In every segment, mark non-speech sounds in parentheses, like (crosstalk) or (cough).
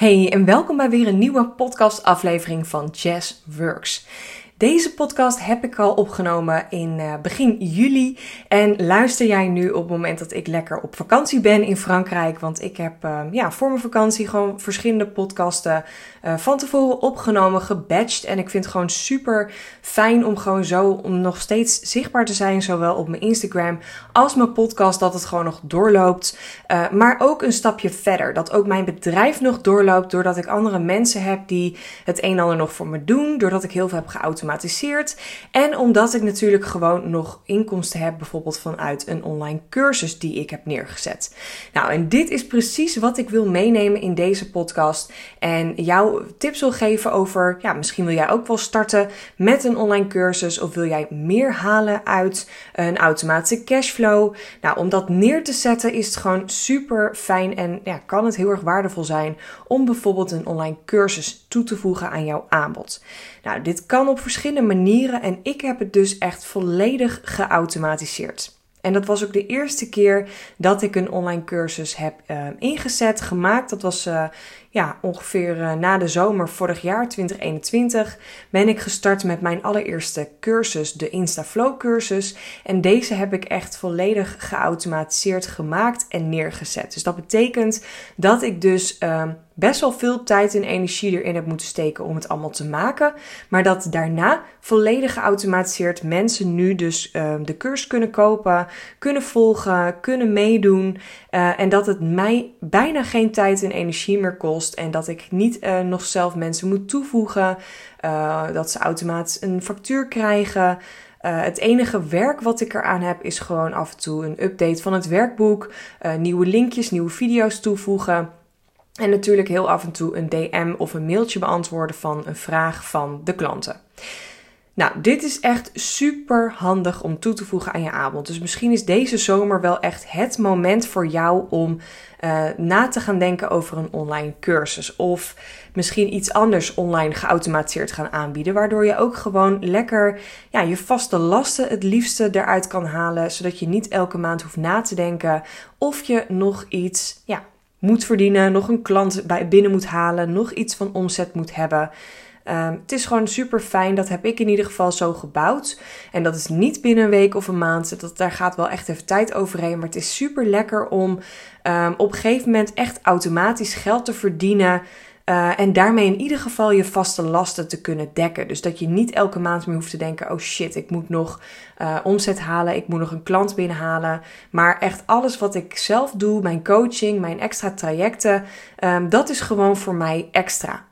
Hey en welkom bij weer een nieuwe podcast-aflevering van Jazz Works. Deze podcast heb ik al opgenomen in uh, begin juli. En luister jij nu op het moment dat ik lekker op vakantie ben in Frankrijk. Want ik heb uh, ja, voor mijn vakantie gewoon verschillende podcasten uh, van tevoren opgenomen, gebatcht. En ik vind het gewoon super fijn om gewoon zo om nog steeds zichtbaar te zijn. Zowel op mijn Instagram als mijn podcast. Dat het gewoon nog doorloopt. maar ook een stapje verder. Dat ook mijn bedrijf nog doorloopt. Doordat ik andere mensen heb die het een en ander nog voor me doen. Doordat ik heel veel heb geautomatiseerd en omdat ik natuurlijk gewoon nog inkomsten heb, bijvoorbeeld vanuit een online cursus die ik heb neergezet. Nou, en dit is precies wat ik wil meenemen in deze podcast. En jou tips wil geven over, ja, misschien wil jij ook wel starten met een online cursus. Of wil jij meer halen uit een automatische cashflow? Nou, om dat neer te zetten is het gewoon super fijn en ja, kan het heel erg waardevol zijn om bijvoorbeeld een online cursus toe te voegen aan jouw aanbod. Nou, dit kan op verschillende manieren en ik heb het dus echt volledig geautomatiseerd. En dat was ook de eerste keer dat ik een online cursus heb uh, ingezet, gemaakt. Dat was uh, ja, ongeveer uh, na de zomer vorig jaar, 2021, ben ik gestart met mijn allereerste cursus, de InstaFlow cursus. En deze heb ik echt volledig geautomatiseerd gemaakt en neergezet. Dus dat betekent dat ik dus ehm, best wel veel tijd en energie erin heb moeten steken om het allemaal te maken. Maar dat daarna volledig geautomatiseerd mensen nu dus uh, de cursus kunnen kopen, kunnen volgen, kunnen meedoen. Uh, en dat het mij bijna geen tijd en energie meer kost. En dat ik niet uh, nog zelf mensen moet toevoegen. Uh, dat ze automatisch een factuur krijgen. Uh, het enige werk wat ik eraan heb is gewoon af en toe een update van het werkboek, nieuwe linkjes, nieuwe video's toevoegen. En natuurlijk heel af en toe een DM of een mailtje beantwoorden van een vraag van de klanten. Nou, dit is echt super handig om toe te voegen aan je aanbod. Dus misschien is deze zomer wel echt het moment voor jou om uh, na te gaan denken over een online cursus. Of misschien iets anders online geautomatiseerd gaan aanbieden. Waardoor je ook gewoon lekker ja, je vaste lasten het liefste eruit kan halen. Zodat je niet elke maand hoeft na te denken of je nog iets ja, moet verdienen, nog een klant bij, binnen moet halen, nog iets van omzet moet hebben. Um, het is gewoon super fijn. Dat heb ik in ieder geval zo gebouwd. En dat is niet binnen een week of een maand. Dat, daar gaat wel echt even tijd overheen. Maar het is super lekker om um, op een gegeven moment echt automatisch geld te verdienen. Uh, en daarmee in ieder geval je vaste lasten te kunnen dekken. Dus dat je niet elke maand meer hoeft te denken: oh shit, ik moet nog uh, omzet halen, ik moet nog een klant binnenhalen. Maar echt alles wat ik zelf doe, mijn coaching, mijn extra trajecten, um, dat is gewoon voor mij extra.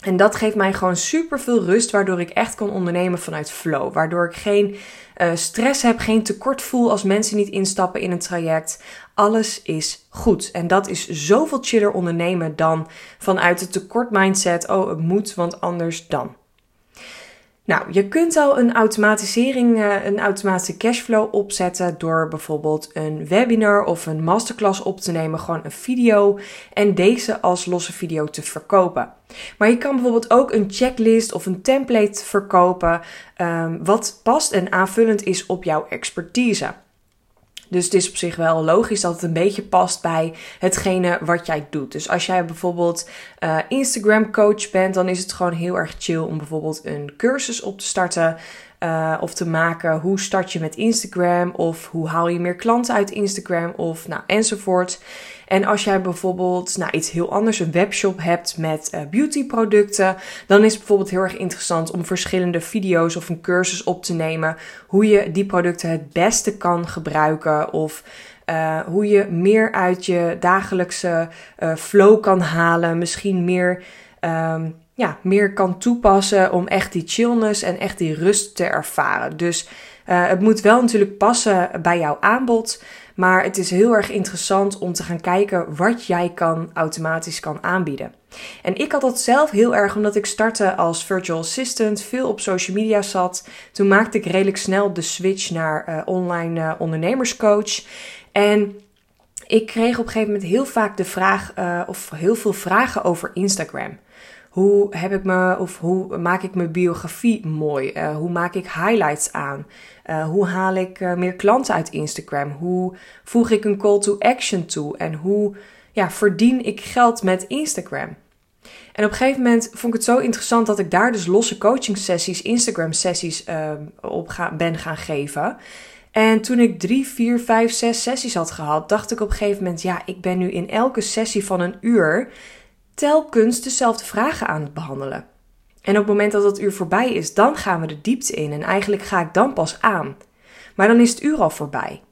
En dat geeft mij gewoon super veel rust, waardoor ik echt kan ondernemen vanuit flow. Waardoor ik geen uh, stress heb, geen tekort voel als mensen niet instappen in een traject. Alles is goed. En dat is zoveel chiller ondernemen dan vanuit het tekort mindset. Oh, het moet, want anders dan. Nou, je kunt al een automatisering, uh, een automatische cashflow opzetten door bijvoorbeeld een webinar of een masterclass op te nemen, gewoon een video en deze als losse video te verkopen. Maar je kan bijvoorbeeld ook een checklist of een template verkopen, um, wat past en aanvullend is op jouw expertise. Dus het is op zich wel logisch dat het een beetje past bij hetgene wat jij doet. Dus als jij bijvoorbeeld uh, Instagram coach bent, dan is het gewoon heel erg chill om bijvoorbeeld een cursus op te starten. Uh, of te maken hoe start je met Instagram of hoe haal je meer klanten uit Instagram of nou enzovoort. En als jij bijvoorbeeld nou, iets heel anders, een webshop hebt met uh, beautyproducten, dan is het bijvoorbeeld heel erg interessant om verschillende video's of een cursus op te nemen hoe je die producten het beste kan gebruiken of uh, hoe je meer uit je dagelijkse flow kan halen, misschien meer um, ja, meer kan toepassen om echt die chillness en echt die rust te ervaren. Dus uh, het moet wel natuurlijk passen bij jouw aanbod. Maar het is heel erg interessant om te gaan kijken wat jij kan automatisch kan aanbieden. En ik had dat zelf heel erg omdat ik startte als virtual assistant, veel op social media zat. Toen maakte ik redelijk snel de switch naar uh, online uh, ondernemerscoach. En ik kreeg op een gegeven moment heel vaak de vraag, of heel veel vragen over Instagram. Hoe heb ik me, of hoe maak ik mijn biografie mooi? Uh, hoe maak ik highlights aan? Uh, hoe haal ik uh, meer klanten uit Instagram? Hoe voeg ik een call to action toe? En hoe ja, verdien ik geld met Instagram? En op een gegeven moment vond ik het zo interessant dat ik daar dus losse coaching sessies, Instagram sessies uh, op ben gaan geven. En toen ik drie, vier, vijf, zes sessies had gehad, dacht ik op een gegeven moment, ja, ik ben nu in elke sessie van een uur telkens dezelfde vragen aan het behandelen. En op het moment dat dat uur voorbij is, dan gaan we de diepte in en eigenlijk ga ik dan pas aan. Maar dan is het uur al voorbij.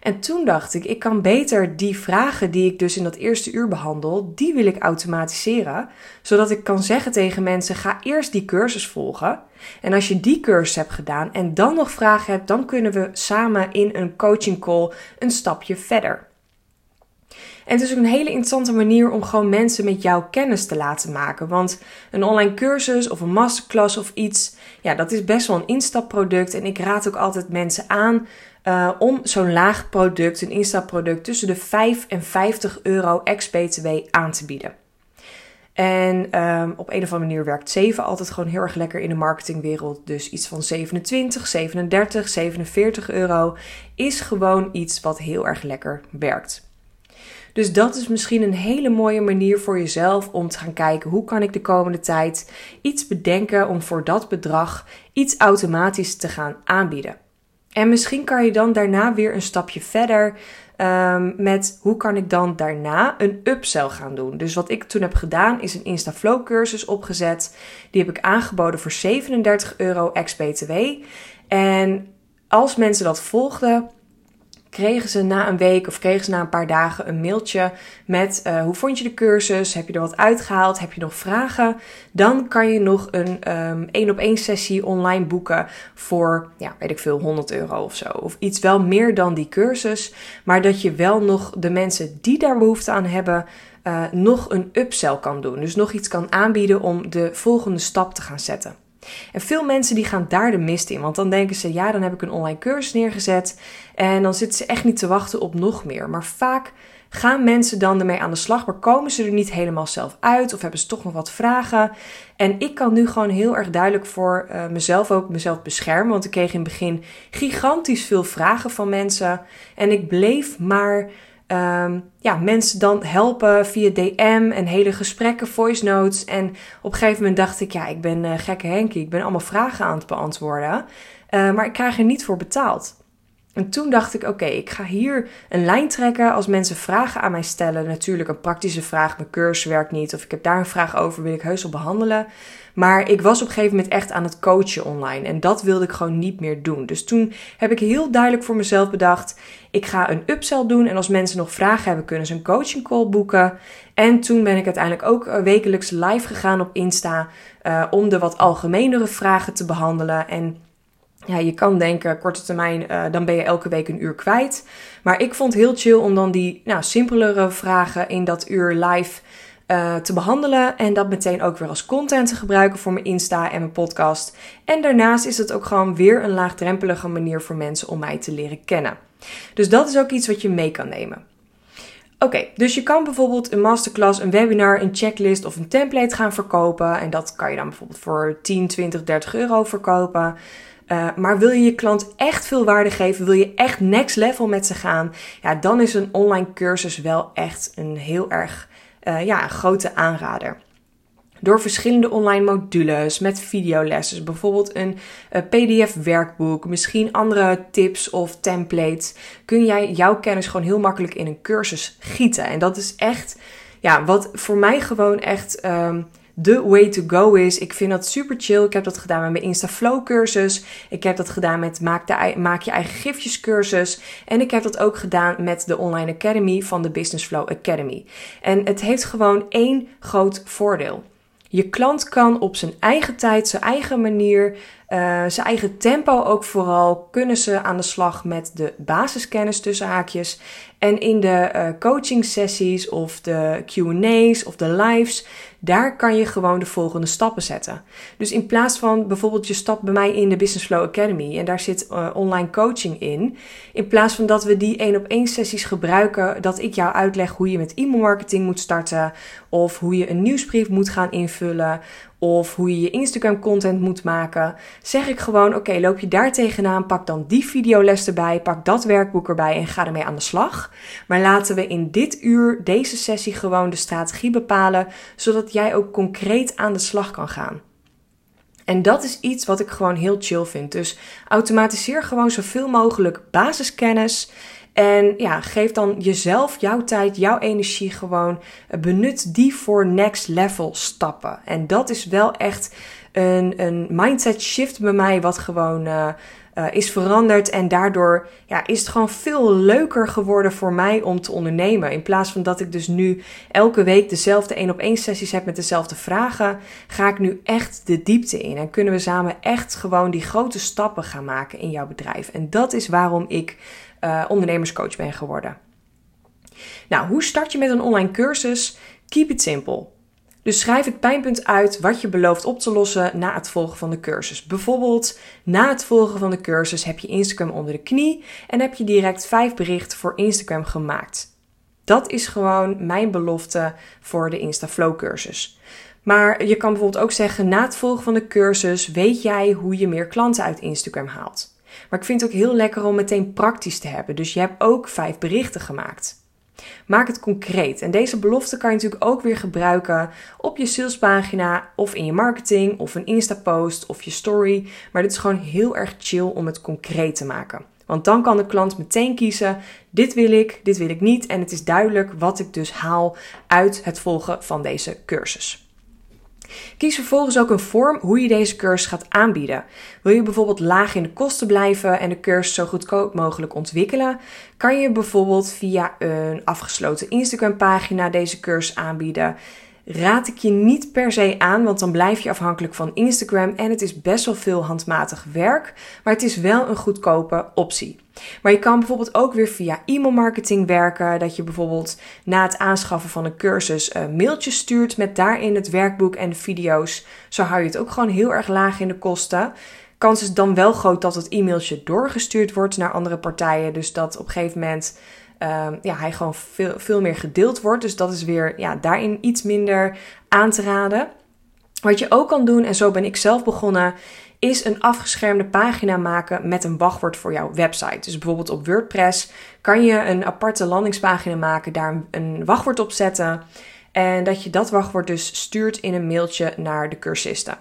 En toen dacht ik, ik kan beter die vragen die ik dus in dat eerste uur behandel, die wil ik automatiseren, zodat ik kan zeggen tegen mensen: ga eerst die cursus volgen. En als je die cursus hebt gedaan en dan nog vragen hebt, dan kunnen we samen in een coaching call een stapje verder. En het is ook een hele interessante manier om gewoon mensen met jouw kennis te laten maken. Want een online cursus of een masterclass of iets, ja, dat is best wel een instapproduct. En ik raad ook altijd mensen aan uh, om zo'n laag product, een instapproduct, tussen de 5 en 50 euro ex-BTW aan te bieden. En um, op een of andere manier werkt 7 altijd gewoon heel erg lekker in de marketingwereld. Dus iets van 27, 37, 47 euro is gewoon iets wat heel erg lekker werkt. Dus dat is misschien een hele mooie manier voor jezelf om te gaan kijken hoe kan ik de komende tijd iets bedenken om voor dat bedrag iets automatisch te gaan aanbieden. En misschien kan je dan daarna weer een stapje verder um, met hoe kan ik dan daarna een upsell gaan doen. Dus wat ik toen heb gedaan is een InstaFlow cursus opgezet. Die heb ik aangeboden voor 37 euro ex-BTW. En als mensen dat volgden, kregen ze na een week of kregen ze na een paar dagen een mailtje met uh, hoe vond je de cursus? Heb je er wat uitgehaald? Heb je nog vragen? Dan kan je nog een um, één op één sessie online boeken voor, ja, weet ik veel, 100 euro of zo. Of iets wel meer dan die cursus, maar dat je wel nog de mensen die daar behoefte aan hebben, uh, nog een upsell kan doen. Dus nog iets kan aanbieden om de volgende stap te gaan zetten. En veel mensen die gaan daar de mist in, want dan denken ze, ja, dan heb ik een online cursus neergezet en dan zitten ze echt niet te wachten op nog meer. Maar vaak gaan mensen dan ermee aan de slag, maar komen ze er niet helemaal zelf uit of hebben ze toch nog wat vragen. En ik kan nu gewoon heel erg duidelijk voor uh, mezelf ook mezelf beschermen, want ik kreeg in het begin gigantisch veel vragen van mensen en ik bleef maar um, ja, mensen dan helpen via DM en hele gesprekken, voice notes. En op een gegeven moment dacht ik, ja, ik ben uh, gekke Henkie. Ik ben allemaal vragen aan het beantwoorden. Uh, maar ik krijg er niet voor betaald. En toen dacht ik, oké, ik ga hier een lijn trekken als mensen vragen aan mij stellen. Natuurlijk een praktische vraag, mijn cursus werkt niet of ik heb daar een vraag over, wil ik heus behandelen. Maar ik was op een gegeven moment echt aan het coachen online en dat wilde ik gewoon niet meer doen. Dus toen heb ik heel duidelijk voor mezelf bedacht, ik ga een upsell doen en als mensen nog vragen hebben, kunnen ze een coaching call boeken. En toen ben ik uiteindelijk ook eh, wekelijks live gegaan op Insta uh, om de wat algemenere vragen te behandelen en ja, je kan denken, korte termijn, uh, dan ben je elke week een uur kwijt. Maar ik vond heel chill om dan die nou, simpelere vragen in dat uur live uh, te behandelen. En dat meteen ook weer als content te gebruiken voor mijn Insta en mijn podcast. En daarnaast is het ook gewoon weer een laagdrempelige manier voor mensen om mij te leren kennen. Dus dat is ook iets wat je mee kan nemen. Oké, dus je kan bijvoorbeeld een masterclass, een webinar, een checklist of een template gaan verkopen. En dat kan je dan bijvoorbeeld voor 10, 20, 30 euro verkopen. Uh, maar wil je je klant echt veel waarde geven, wil je echt next level met ze gaan, ja, dan is een online cursus wel echt een heel erg uh, ja, grote aanrader. Door verschillende online modules met videolessen, bijvoorbeeld een uh, PDF-werkboek, misschien andere tips of templates, kun jij jouw kennis gewoon heel makkelijk in een cursus gieten. En dat is echt, ja, wat voor mij gewoon echt. Um, de way to go is. Ik vind dat super chill. Ik heb dat gedaan met mijn InstaFlow cursus. Ik heb dat gedaan met maak, maak je eigen gifjes cursus. En ik heb dat ook gedaan met de Online Academy van de Business Flow Academy. En het heeft gewoon één groot voordeel. Je klant kan op zijn eigen tijd, zijn eigen manier, uh, zijn eigen tempo ook vooral, kunnen ze aan de slag met de basiskennis tussen haakjes. En in de uh, coaching sessies of de Q&A's of de lives daar kan je gewoon de volgende stappen zetten. Dus in plaats van bijvoorbeeld je stap bij mij in de Business Flow Academy en daar zit uh, online coaching in, in plaats van dat we die één op één sessies gebruiken, dat ik jou uitleg hoe je met e-mail marketing moet starten of hoe je een nieuwsbrief moet gaan invullen of hoe je je Instagram content moet maken, zeg ik gewoon: oké, loop je daar tegenaan, pak dan die videoles erbij, pak dat werkboek erbij en ga ermee aan de slag. Maar laten we in dit uur, deze sessie, gewoon de strategie bepalen, zodat jij ook concreet aan de slag kan gaan. En dat is iets wat ik gewoon heel chill vind. Dus automatiseer gewoon zoveel mogelijk basiskennis. En ja, geef dan jezelf, jouw tijd, jouw energie gewoon. Eh, benut die voor next level stappen. En dat is wel echt een, een mindset shift bij mij, wat gewoon. Uh, uh, is veranderd. En daardoor ja, is het gewoon veel leuker geworden voor mij om te ondernemen. In plaats van dat ik dus nu elke week dezelfde één op één sessies heb met dezelfde vragen, ga ik nu echt de diepte in. En kunnen we samen echt gewoon die grote stappen gaan maken in jouw bedrijf. En dat is waarom ik uh, ondernemerscoach ben geworden. Nou, hoe start je met een online cursus? Keep it simple. Dus schrijf het pijnpunt uit wat je belooft op te lossen na het volgen van de cursus. Bijvoorbeeld, na het volgen van de cursus heb je Instagram onder de knie en heb je direct vijf berichten voor Instagram gemaakt. Dat is gewoon mijn belofte voor de InstaFlow cursus. Maar je kan bijvoorbeeld ook zeggen, na het volgen van de cursus weet jij hoe je meer klanten uit Instagram haalt. Maar ik vind het ook heel lekker om meteen praktisch te hebben. Dus je hebt ook vijf berichten gemaakt. Maak het concreet. En deze belofte kan je natuurlijk ook weer gebruiken op je salespagina of in je marketing of een Insta-post of je story. Maar dit is gewoon heel erg chill om het concreet te maken. Want dan kan de klant meteen kiezen: dit wil ik, dit wil ik niet. En het is duidelijk wat ik dus haal uit het volgen van deze cursus. Kies vervolgens ook een vorm hoe je deze cursus gaat aanbieden. Wil je bijvoorbeeld laag in de kosten blijven en de cursus zo goedkoop mogelijk ontwikkelen? Kan je bijvoorbeeld via een afgesloten Instagram pagina deze cursus aanbieden? Raad ik je niet per se aan, want dan blijf je afhankelijk van Instagram en het is best wel veel handmatig werk, maar het is wel een goedkope optie. Maar je kan bijvoorbeeld ook weer via e-mailmarketing werken, dat je bijvoorbeeld na het aanschaffen van een cursus een mailtje stuurt met daarin het werkboek en de video's. Zo hou je het ook gewoon heel erg laag in de kosten. Kans is dan wel groot dat het e-mailtje doorgestuurd wordt naar andere partijen, dus dat op een gegeven moment um, ja, hij gewoon veel, veel meer gedeeld wordt. Dus dat is weer ja, daarin iets minder aan te raden. Wat je ook kan doen, en zo ben ik zelf begonnen, is een afgeschermde pagina maken met een wachtwoord voor jouw website. Dus bijvoorbeeld op WordPress kan je een aparte landingspagina maken, daar een wachtwoord op zetten. En dat je dat wachtwoord dus stuurt in een mailtje naar de cursisten.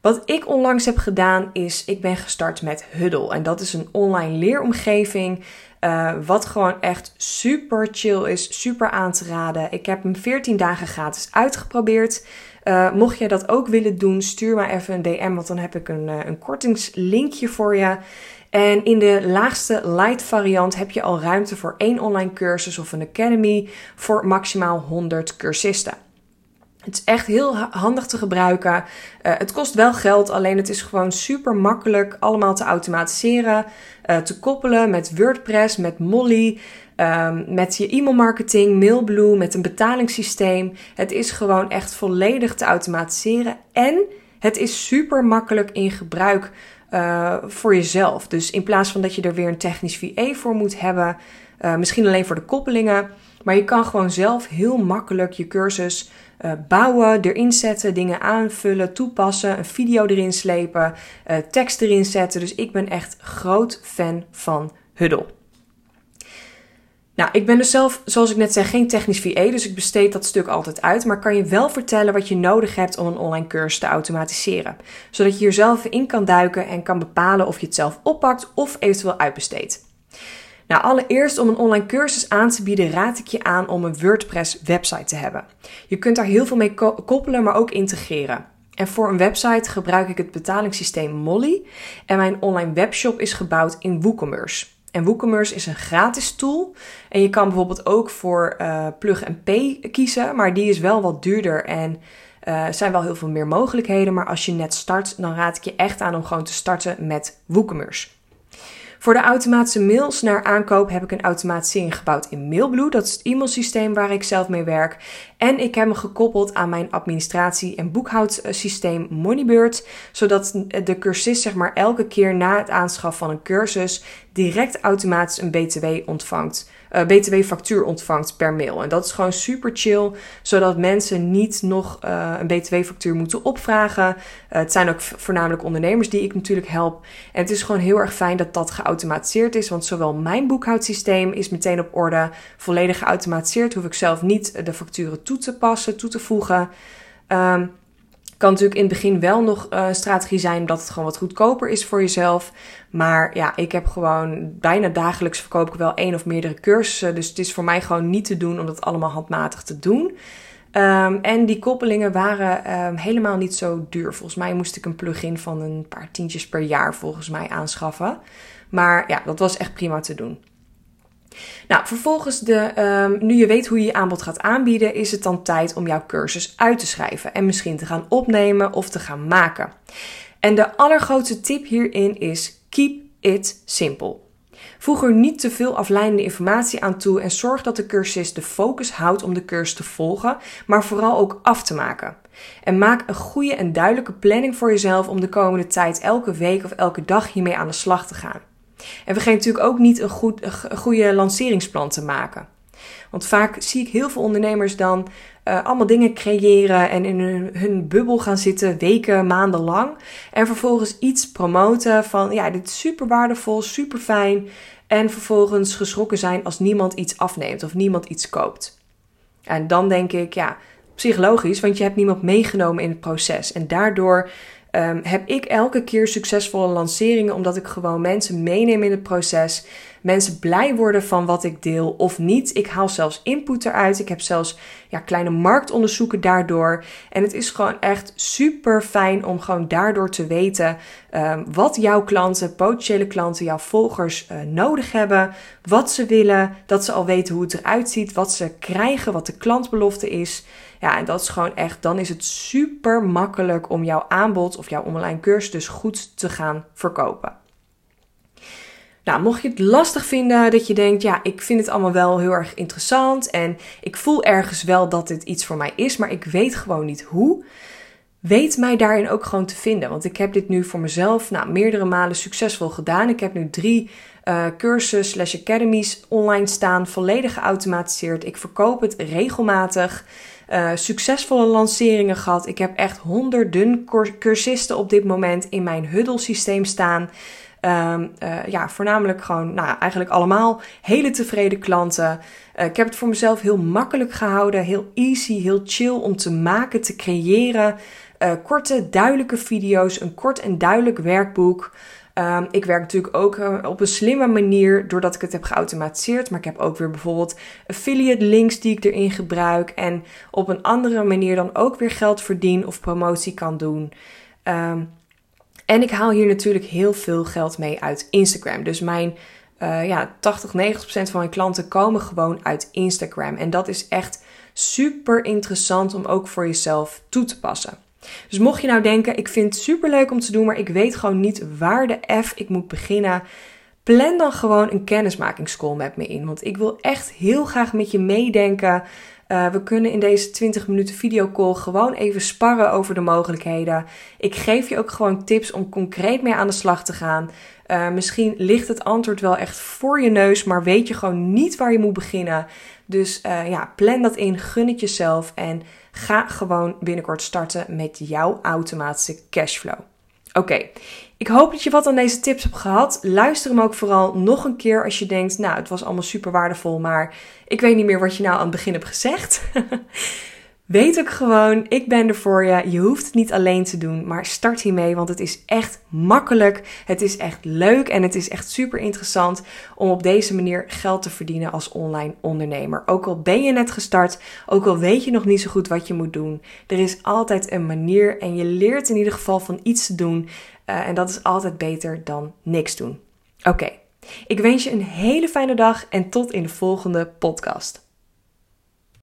Wat ik onlangs heb gedaan is, ik ben gestart met Huddle. En dat is een online leeromgeving uh, wat gewoon echt super chill is, super aan te raden. Ik heb hem 14 dagen gratis uitgeprobeerd. Uh, mocht je dat ook willen doen, stuur maar even een DM, want dan heb ik een, uh, een kortingslinkje voor je. En in de laagste light variant heb je al ruimte voor één online cursus of een academy voor maximaal 100 cursisten. Het is echt heel handig te gebruiken. Uh, het kost wel geld, alleen het is gewoon super makkelijk allemaal te automatiseren, uh, te koppelen met WordPress, met Molly, um, met je e-mailmarketing, Mailblue, met een betalingssysteem. Het is gewoon echt volledig te automatiseren en het is super makkelijk in gebruik uh, voor jezelf. Dus in plaats van dat je er weer een technisch VA voor moet hebben, misschien alleen voor de koppelingen, maar je kan gewoon zelf heel makkelijk je cursus uh, bouwen, erin zetten, dingen aanvullen, toepassen, een video erin slepen, uh, tekst erin zetten. Dus ik ben echt groot fan van Huddle. Nou, ik ben dus zelf, zoals ik net zei, geen technisch VA, dus ik besteed dat stuk altijd uit. Maar kan je wel vertellen wat je nodig hebt om een online cursus te automatiseren. Zodat je hier zelf in kan duiken en kan bepalen of je het zelf oppakt of eventueel uitbesteedt. Nou, allereerst om een online cursus aan te bieden, raad ik je aan om een WordPress website te hebben. Je kunt daar heel veel mee koppelen, maar ook integreren. En voor een website gebruik ik het betalingssysteem Molly. En mijn online webshop is gebouwd in WooCommerce. En WooCommerce is een gratis tool. En je kan bijvoorbeeld ook voor uh, Plug and Pay kiezen, maar die is wel wat duurder en uh, zijn wel heel veel meer mogelijkheden. Maar als je net start, dan raad ik je echt aan om gewoon te starten met WooCommerce. Voor de automatische mails naar aankoop heb ik een automatisering gebouwd in Mailblue. Dat is het e-mailsysteem waar ik zelf mee werk. En ik heb hem gekoppeld aan mijn administratie- en boekhoudsysteem Moneybird. Zodat de cursist zeg maar elke keer na het aanschaf van een cursus direct automatisch een BTW ontvangt uh, BTW-factuur ontvangt per mail. En dat is gewoon super chill, zodat mensen niet nog uh, een BTW-factuur moeten opvragen. Uh, het zijn ook voornamelijk ondernemers die ik natuurlijk help. En het is gewoon heel erg fijn dat dat geautomatiseerd is, want zowel mijn boekhoudsysteem is meteen op orde, volledig geautomatiseerd. Hoef ik zelf niet de facturen toe te passen, toe te voegen. Um, kan natuurlijk in het begin wel nog een strategie zijn dat het gewoon wat goedkoper is voor jezelf. Maar ja, ik heb gewoon bijna dagelijks verkoop ik wel één of meerdere cursussen. Dus het is voor mij gewoon niet te doen om dat allemaal handmatig te doen. Um, en die koppelingen waren um, helemaal niet zo duur. Volgens mij moest ik een plugin van een paar tientjes per jaar volgens mij aanschaffen. Maar ja, dat was echt prima te doen. Nou, vervolgens, de, um, nu je weet hoe je je aanbod gaat aanbieden, is het dan tijd om jouw cursus uit te schrijven en misschien te gaan opnemen of te gaan maken. En de allergrootste tip hierin is: keep it simple. Voeg er niet te veel afleidende informatie aan toe en zorg dat de cursist de focus houdt om de cursus te volgen, maar vooral ook af te maken. En maak een goede en duidelijke planning voor jezelf om de komende tijd elke week of elke dag hiermee aan de slag te gaan. En vergeet natuurlijk ook niet een, goed, goede lanceringsplan te maken. Want vaak zie ik heel veel ondernemers dan uh, allemaal dingen creëren en in hun, hun, bubbel gaan zitten weken, maanden lang. En vervolgens iets promoten van ja, dit is super waardevol, super fijn. En vervolgens geschrokken zijn als niemand iets afneemt of niemand iets koopt. En dan denk ik, ja, psychologisch, want je hebt niemand meegenomen in het proces. En daardoor um, heb ik elke keer succesvolle lanceringen omdat ik gewoon mensen meeneem in het proces. Mensen blij worden van wat ik deel of niet. Ik haal zelfs input eruit. Ik heb zelfs ja, kleine marktonderzoeken daardoor. En het is gewoon echt super fijn om gewoon daardoor te weten um, wat jouw klanten, potentiële klanten, jouw volgers uh, nodig hebben. Wat ze willen. Dat ze al weten hoe het eruit ziet. Wat ze krijgen. Wat de klantbelofte is. Ja, en dat is gewoon echt, dan is het super makkelijk om jouw aanbod of jouw online cursus dus goed te gaan verkopen. Nou, mocht je het lastig vinden dat je denkt, ja, ik vind het allemaal wel heel erg interessant en ik voel ergens wel dat dit iets voor mij is, maar ik weet gewoon niet hoe. Weet mij daarin ook gewoon te vinden. Want ik heb dit nu voor mezelf nou, meerdere malen succesvol gedaan. Ik heb nu drie uh, cursus slash academies online staan, volledig geautomatiseerd. Ik verkoop het regelmatig. Uh, succesvolle lanceringen gehad. Ik heb echt honderden cursisten op dit moment in mijn huddle systeem staan. Um, uh, ja, voornamelijk gewoon, nou, eigenlijk allemaal hele tevreden klanten. Uh, ik heb het voor mezelf heel makkelijk gehouden, heel easy, heel chill om te maken, te creëren. Korte, duidelijke video's, een kort en duidelijk werkboek. Um, ik werk natuurlijk ook uh, op een slimme manier doordat ik het heb geautomatiseerd. Maar ik heb ook weer bijvoorbeeld affiliate links die ik erin gebruik. En op een andere manier dan ook weer geld verdien of promotie kan doen. Um, en ik haal hier natuurlijk heel veel geld mee uit Instagram. Dus mijn uh, ja, 80, 90 procent van mijn klanten komen gewoon uit Instagram. En dat is echt super interessant om ook voor jezelf toe te passen. Dus mocht je nou denken, ik vind het super leuk om te doen, maar ik weet gewoon niet waar de F ik moet beginnen. Plan dan gewoon een kennismakingscall met me in. Want ik wil echt heel graag met je meedenken. Uh, we kunnen in deze 20 minuten videocall gewoon even sparren over de mogelijkheden. Ik geef je ook gewoon tips om concreet mee aan de slag te gaan. Uh, misschien ligt het antwoord wel echt voor je neus, maar weet je gewoon niet waar je moet beginnen. Dus uh, ja, plan dat in, gun het jezelf en ga gewoon binnenkort starten met jouw automatische cashflow. Oké, ik hoop dat je wat aan deze tips hebt gehad. Luister hem ook vooral nog een keer als je denkt, nou, het was allemaal super waardevol, maar ik weet niet meer wat je nou aan het begin hebt gezegd. (laughs) Weet ook gewoon, ik ben er voor je. Je hoeft het niet alleen te doen, maar start hiermee, want het is echt makkelijk. Het is echt leuk en het is echt super interessant om op deze manier geld te verdienen als online ondernemer. Ook al ben je net gestart, ook al weet je nog niet zo goed wat je moet doen, er is altijd een manier en je leert in ieder geval van iets te doen. Uh, en dat is altijd beter dan niks doen. Oké, ik wens je een hele fijne dag en tot in de volgende podcast.